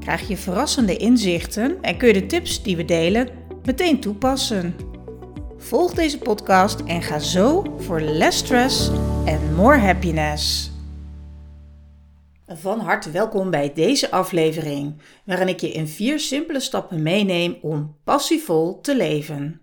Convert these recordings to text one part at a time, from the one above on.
krijg je verrassende inzichten en kun je de tips die we delen meteen toepassen. Volg deze podcast en ga zo voor less stress en more happiness. Van harte welkom bij deze aflevering, waarin ik je in vier simpele stappen meeneem om passievol te leven.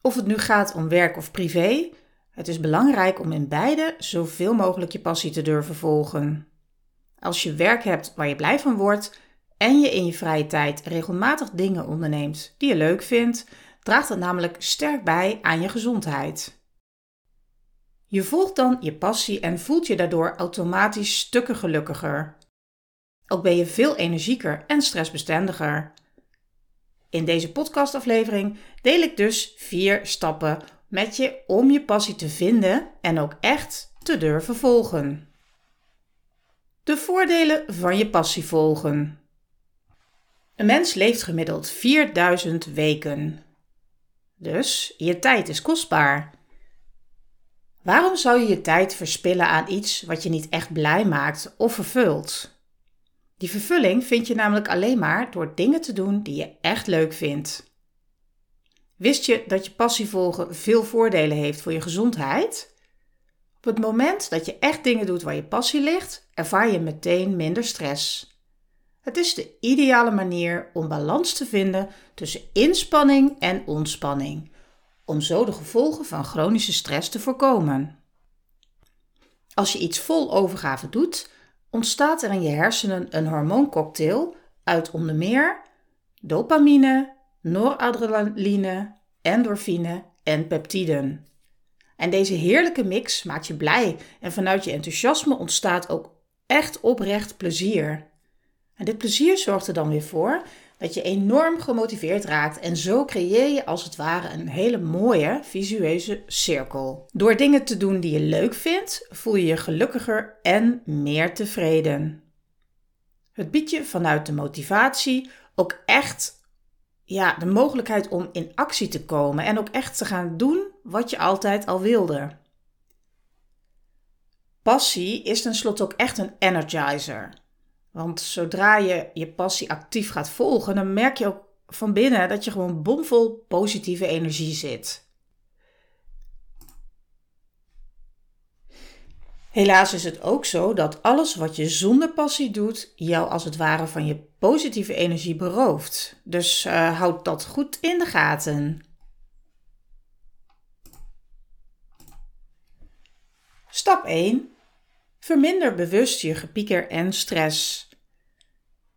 Of het nu gaat om werk of privé, het is belangrijk om in beide zoveel mogelijk je passie te durven volgen. Als je werk hebt waar je blij van wordt en je in je vrije tijd regelmatig dingen onderneemt die je leuk vindt, draagt dat namelijk sterk bij aan je gezondheid. Je volgt dan je passie en voelt je daardoor automatisch stukken gelukkiger. Ook ben je veel energieker en stressbestendiger. In deze podcastaflevering deel ik dus vier stappen met je om je passie te vinden en ook echt te durven volgen. De voordelen van je passie volgen. Een mens leeft gemiddeld 4000 weken. Dus je tijd is kostbaar. Waarom zou je je tijd verspillen aan iets wat je niet echt blij maakt of vervult? Die vervulling vind je namelijk alleen maar door dingen te doen die je echt leuk vindt. Wist je dat je passie volgen veel voordelen heeft voor je gezondheid? Op het moment dat je echt dingen doet waar je passie ligt, ervaar je meteen minder stress. Het is de ideale manier om balans te vinden tussen inspanning en ontspanning, om zo de gevolgen van chronische stress te voorkomen. Als je iets vol overgave doet, ontstaat er in je hersenen een hormooncocktail uit onder meer dopamine, noradrenaline, endorfine en peptiden. En deze heerlijke mix maakt je blij en vanuit je enthousiasme ontstaat ook echt oprecht plezier. En dit plezier zorgt er dan weer voor dat je enorm gemotiveerd raakt en zo creëer je als het ware een hele mooie visueuze cirkel. Door dingen te doen die je leuk vindt, voel je je gelukkiger en meer tevreden. Het biedt je vanuit de motivatie ook echt ja, de mogelijkheid om in actie te komen en ook echt te gaan doen wat je altijd al wilde. Passie is tenslotte ook echt een energizer. Want zodra je je passie actief gaat volgen, dan merk je ook van binnen dat je gewoon bomvol positieve energie zit. Helaas is het ook zo dat alles wat je zonder passie doet, jou als het ware van je positieve energie berooft. Dus uh, houd dat goed in de gaten. Stap 1. Verminder bewust je gepieker en stress.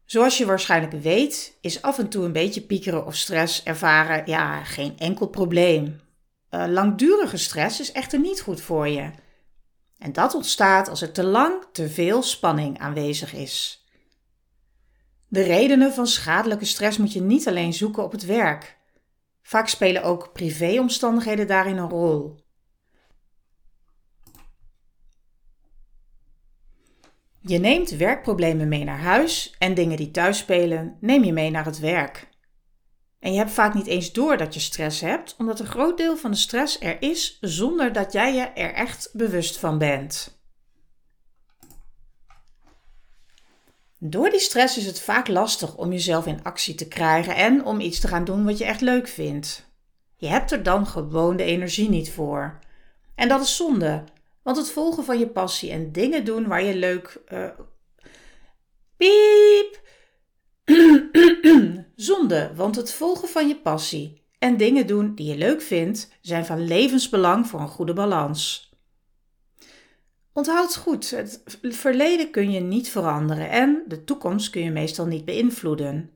Zoals je waarschijnlijk weet, is af en toe een beetje piekeren of stress ervaren ja, geen enkel probleem. Uh, langdurige stress is echter niet goed voor je. En dat ontstaat als er te lang te veel spanning aanwezig is. De redenen van schadelijke stress moet je niet alleen zoeken op het werk. Vaak spelen ook privéomstandigheden daarin een rol. Je neemt werkproblemen mee naar huis en dingen die thuis spelen neem je mee naar het werk. En je hebt vaak niet eens door dat je stress hebt, omdat een groot deel van de stress er is zonder dat jij je er echt bewust van bent. Door die stress is het vaak lastig om jezelf in actie te krijgen en om iets te gaan doen wat je echt leuk vindt. Je hebt er dan gewoon de energie niet voor. En dat is zonde, want het volgen van je passie en dingen doen waar je leuk. Uh... Want het volgen van je passie en dingen doen die je leuk vindt zijn van levensbelang voor een goede balans. Onthoud goed, het verleden kun je niet veranderen en de toekomst kun je meestal niet beïnvloeden.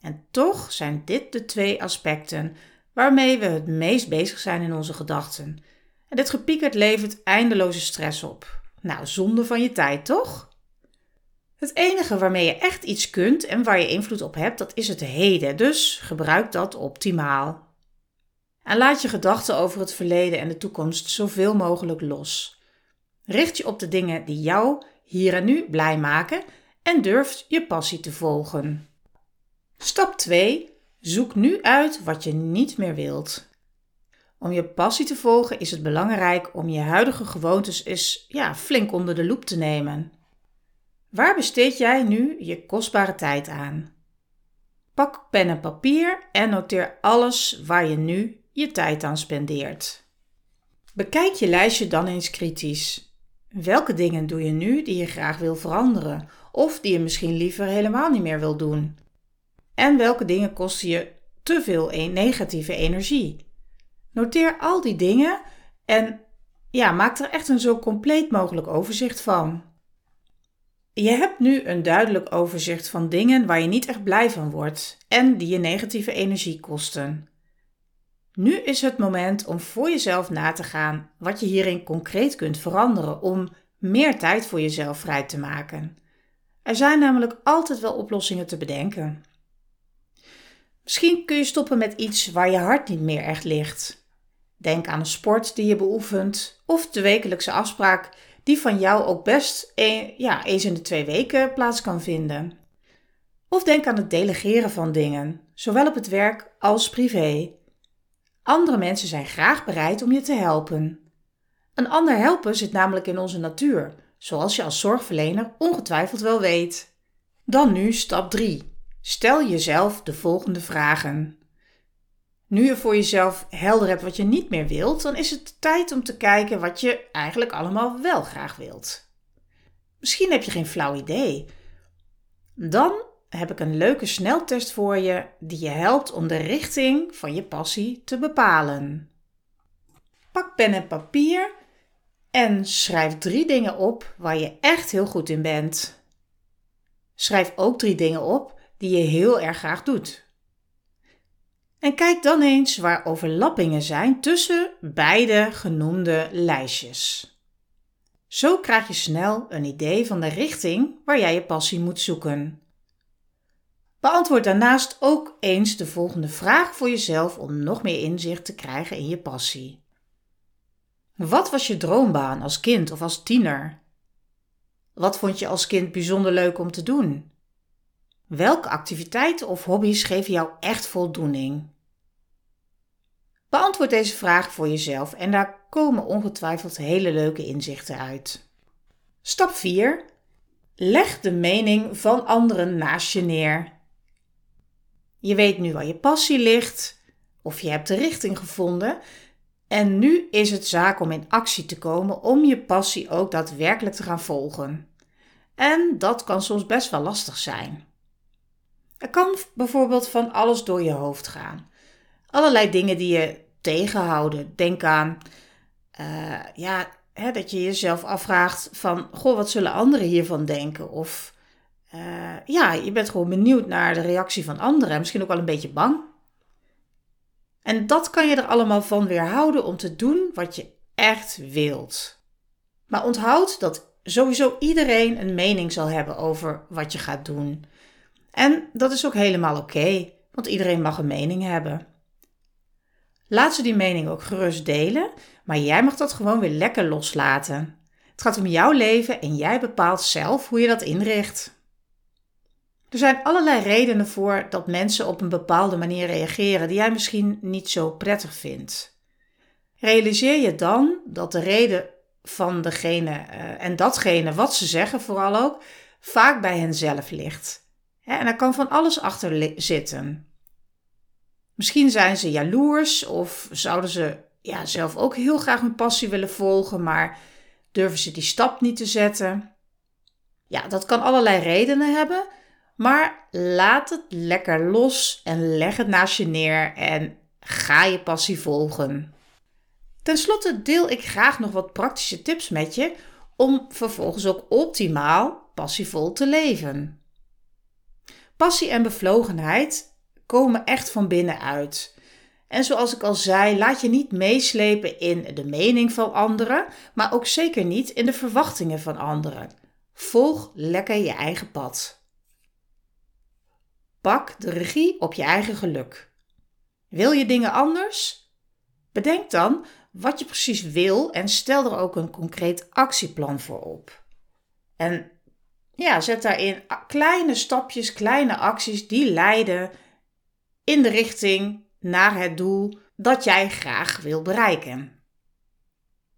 En toch zijn dit de twee aspecten waarmee we het meest bezig zijn in onze gedachten. En dit gepiekerd levert eindeloze stress op. Nou, zonde van je tijd, toch? Het enige waarmee je echt iets kunt en waar je invloed op hebt, dat is het heden. Dus gebruik dat optimaal. En laat je gedachten over het verleden en de toekomst zoveel mogelijk los. Richt je op de dingen die jou hier en nu blij maken en durf je passie te volgen. Stap 2. Zoek nu uit wat je niet meer wilt. Om je passie te volgen is het belangrijk om je huidige gewoontes eens ja, flink onder de loep te nemen. Waar besteed jij nu je kostbare tijd aan? Pak pen en papier en noteer alles waar je nu je tijd aan spendeert. Bekijk je lijstje dan eens kritisch. Welke dingen doe je nu die je graag wil veranderen of die je misschien liever helemaal niet meer wil doen? En welke dingen kosten je te veel negatieve energie? Noteer al die dingen en ja, maak er echt een zo compleet mogelijk overzicht van. Je hebt nu een duidelijk overzicht van dingen waar je niet echt blij van wordt en die je negatieve energie kosten. Nu is het moment om voor jezelf na te gaan wat je hierin concreet kunt veranderen om meer tijd voor jezelf vrij te maken. Er zijn namelijk altijd wel oplossingen te bedenken. Misschien kun je stoppen met iets waar je hart niet meer echt ligt. Denk aan een sport die je beoefent of de wekelijkse afspraak die van jou ook best een, ja, eens in de twee weken plaats kan vinden. Of denk aan het delegeren van dingen, zowel op het werk als privé. Andere mensen zijn graag bereid om je te helpen. Een ander helpen zit namelijk in onze natuur, zoals je als zorgverlener ongetwijfeld wel weet. Dan nu stap 3. Stel jezelf de volgende vragen. Nu je voor jezelf helder hebt wat je niet meer wilt, dan is het tijd om te kijken wat je eigenlijk allemaal wel graag wilt. Misschien heb je geen flauw idee. Dan heb ik een leuke sneltest voor je die je helpt om de richting van je passie te bepalen. Pak pen en papier en schrijf drie dingen op waar je echt heel goed in bent. Schrijf ook drie dingen op die je heel erg graag doet. En kijk dan eens waar overlappingen zijn tussen beide genoemde lijstjes. Zo krijg je snel een idee van de richting waar jij je passie moet zoeken. Beantwoord daarnaast ook eens de volgende vraag voor jezelf om nog meer inzicht te krijgen in je passie. Wat was je droombaan als kind of als tiener? Wat vond je als kind bijzonder leuk om te doen? Welke activiteiten of hobby's geven jou echt voldoening? Beantwoord deze vraag voor jezelf en daar komen ongetwijfeld hele leuke inzichten uit. Stap 4. Leg de mening van anderen naast je neer. Je weet nu waar je passie ligt, of je hebt de richting gevonden. En nu is het zaak om in actie te komen om je passie ook daadwerkelijk te gaan volgen. En dat kan soms best wel lastig zijn. Er kan bijvoorbeeld van alles door je hoofd gaan. Allerlei dingen die je tegenhouden. Denk aan uh, ja, hè, dat je jezelf afvraagt van, goh, wat zullen anderen hiervan denken? Of uh, ja, je bent gewoon benieuwd naar de reactie van anderen. Misschien ook wel een beetje bang. En dat kan je er allemaal van weerhouden om te doen wat je echt wilt. Maar onthoud dat sowieso iedereen een mening zal hebben over wat je gaat doen. En dat is ook helemaal oké, want iedereen mag een mening hebben. Laat ze die mening ook gerust delen, maar jij mag dat gewoon weer lekker loslaten. Het gaat om jouw leven en jij bepaalt zelf hoe je dat inricht. Er zijn allerlei redenen voor dat mensen op een bepaalde manier reageren die jij misschien niet zo prettig vindt. Realiseer je dan dat de reden van degene uh, en datgene wat ze zeggen vooral ook vaak bij henzelf ligt. En er kan van alles achter zitten. Misschien zijn ze jaloers of zouden ze ja, zelf ook heel graag hun passie willen volgen, maar durven ze die stap niet te zetten. Ja, dat kan allerlei redenen hebben, maar laat het lekker los en leg het naast je neer en ga je passie volgen. Ten slotte deel ik graag nog wat praktische tips met je om vervolgens ook optimaal passievol te leven. Passie en bevlogenheid komen echt van binnenuit. En zoals ik al zei, laat je niet meeslepen in de mening van anderen, maar ook zeker niet in de verwachtingen van anderen. Volg lekker je eigen pad. Pak de regie op je eigen geluk. Wil je dingen anders? Bedenk dan wat je precies wil en stel er ook een concreet actieplan voor op. En ja, zet daarin kleine stapjes, kleine acties die leiden in de richting naar het doel dat jij graag wil bereiken.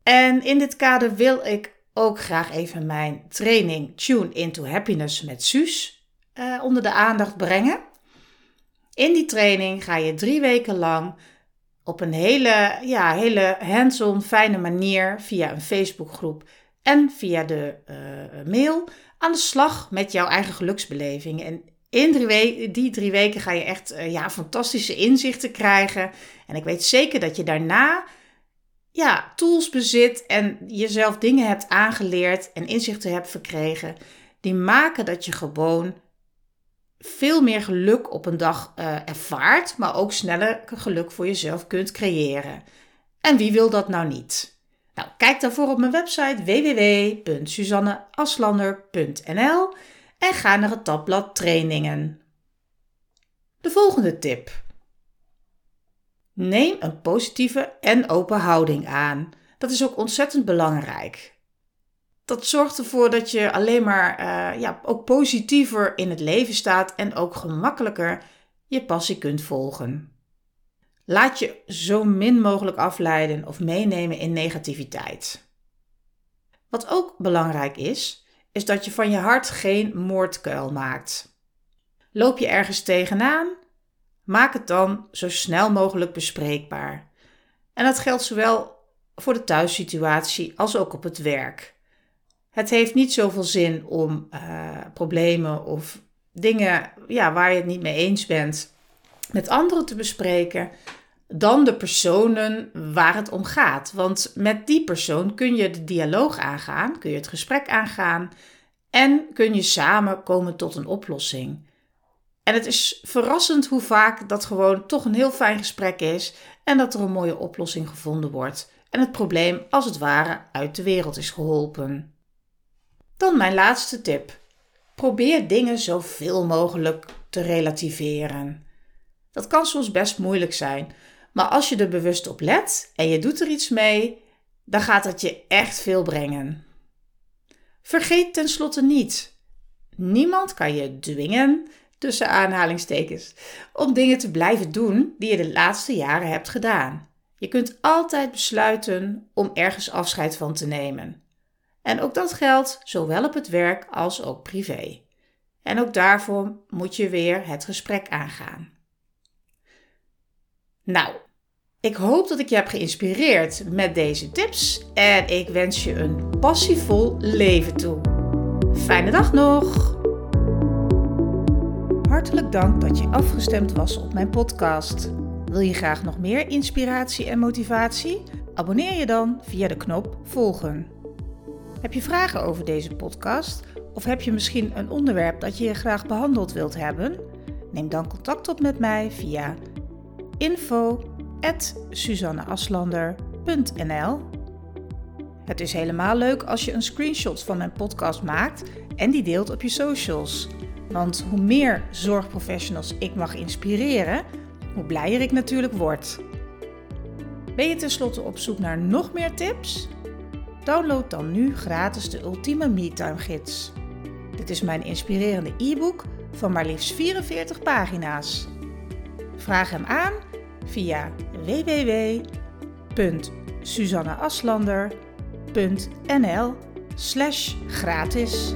En in dit kader wil ik ook graag even mijn training Tune into Happiness met Suus uh, onder de aandacht brengen. In die training ga je drie weken lang op een hele, ja, hele hands-on fijne manier via een Facebookgroep en via de uh, mail aan de slag met jouw eigen geluksbeleving. En in die drie weken ga je echt uh, ja, fantastische inzichten krijgen. En ik weet zeker dat je daarna ja, tools bezit en jezelf dingen hebt aangeleerd en inzichten hebt verkregen. Die maken dat je gewoon veel meer geluk op een dag uh, ervaart, maar ook sneller geluk voor jezelf kunt creëren. En wie wil dat nou niet? Nou, kijk daarvoor op mijn website www.suzanneaslander.nl en ga naar het tabblad trainingen. De volgende tip. Neem een positieve en open houding aan. Dat is ook ontzettend belangrijk. Dat zorgt ervoor dat je alleen maar uh, ja, ook positiever in het leven staat en ook gemakkelijker je passie kunt volgen. Laat je zo min mogelijk afleiden of meenemen in negativiteit. Wat ook belangrijk is, is dat je van je hart geen moordkuil maakt. Loop je ergens tegenaan? Maak het dan zo snel mogelijk bespreekbaar. En dat geldt zowel voor de thuissituatie als ook op het werk. Het heeft niet zoveel zin om uh, problemen of dingen ja, waar je het niet mee eens bent met anderen te bespreken dan de personen waar het om gaat. Want met die persoon kun je de dialoog aangaan, kun je het gesprek aangaan en kun je samen komen tot een oplossing. En het is verrassend hoe vaak dat gewoon toch een heel fijn gesprek is en dat er een mooie oplossing gevonden wordt en het probleem als het ware uit de wereld is geholpen. Dan mijn laatste tip. Probeer dingen zoveel mogelijk te relativeren. Dat kan soms best moeilijk zijn, maar als je er bewust op let en je doet er iets mee, dan gaat het je echt veel brengen. Vergeet tenslotte niet: niemand kan je dwingen, tussen aanhalingstekens, om dingen te blijven doen die je de laatste jaren hebt gedaan. Je kunt altijd besluiten om ergens afscheid van te nemen. En ook dat geldt zowel op het werk als ook privé. En ook daarvoor moet je weer het gesprek aangaan. Nou, ik hoop dat ik je heb geïnspireerd met deze tips en ik wens je een passievol leven toe. Fijne dag nog! Hartelijk dank dat je afgestemd was op mijn podcast. Wil je graag nog meer inspiratie en motivatie? Abonneer je dan via de knop volgen. Heb je vragen over deze podcast of heb je misschien een onderwerp dat je graag behandeld wilt hebben? Neem dan contact op met mij via info.suzanneaslander.nl Het is helemaal leuk als je een screenshot van mijn podcast maakt en die deelt op je socials. Want hoe meer zorgprofessionals ik mag inspireren, hoe blijer ik natuurlijk word. Ben je tenslotte op zoek naar nog meer tips? Download dan nu gratis de Ultieme MeTime Gids. Dit is mijn inspirerende e-book van maar liefst 44 pagina's. Vraag hem aan via www.suzanneaslander.nl slash gratis.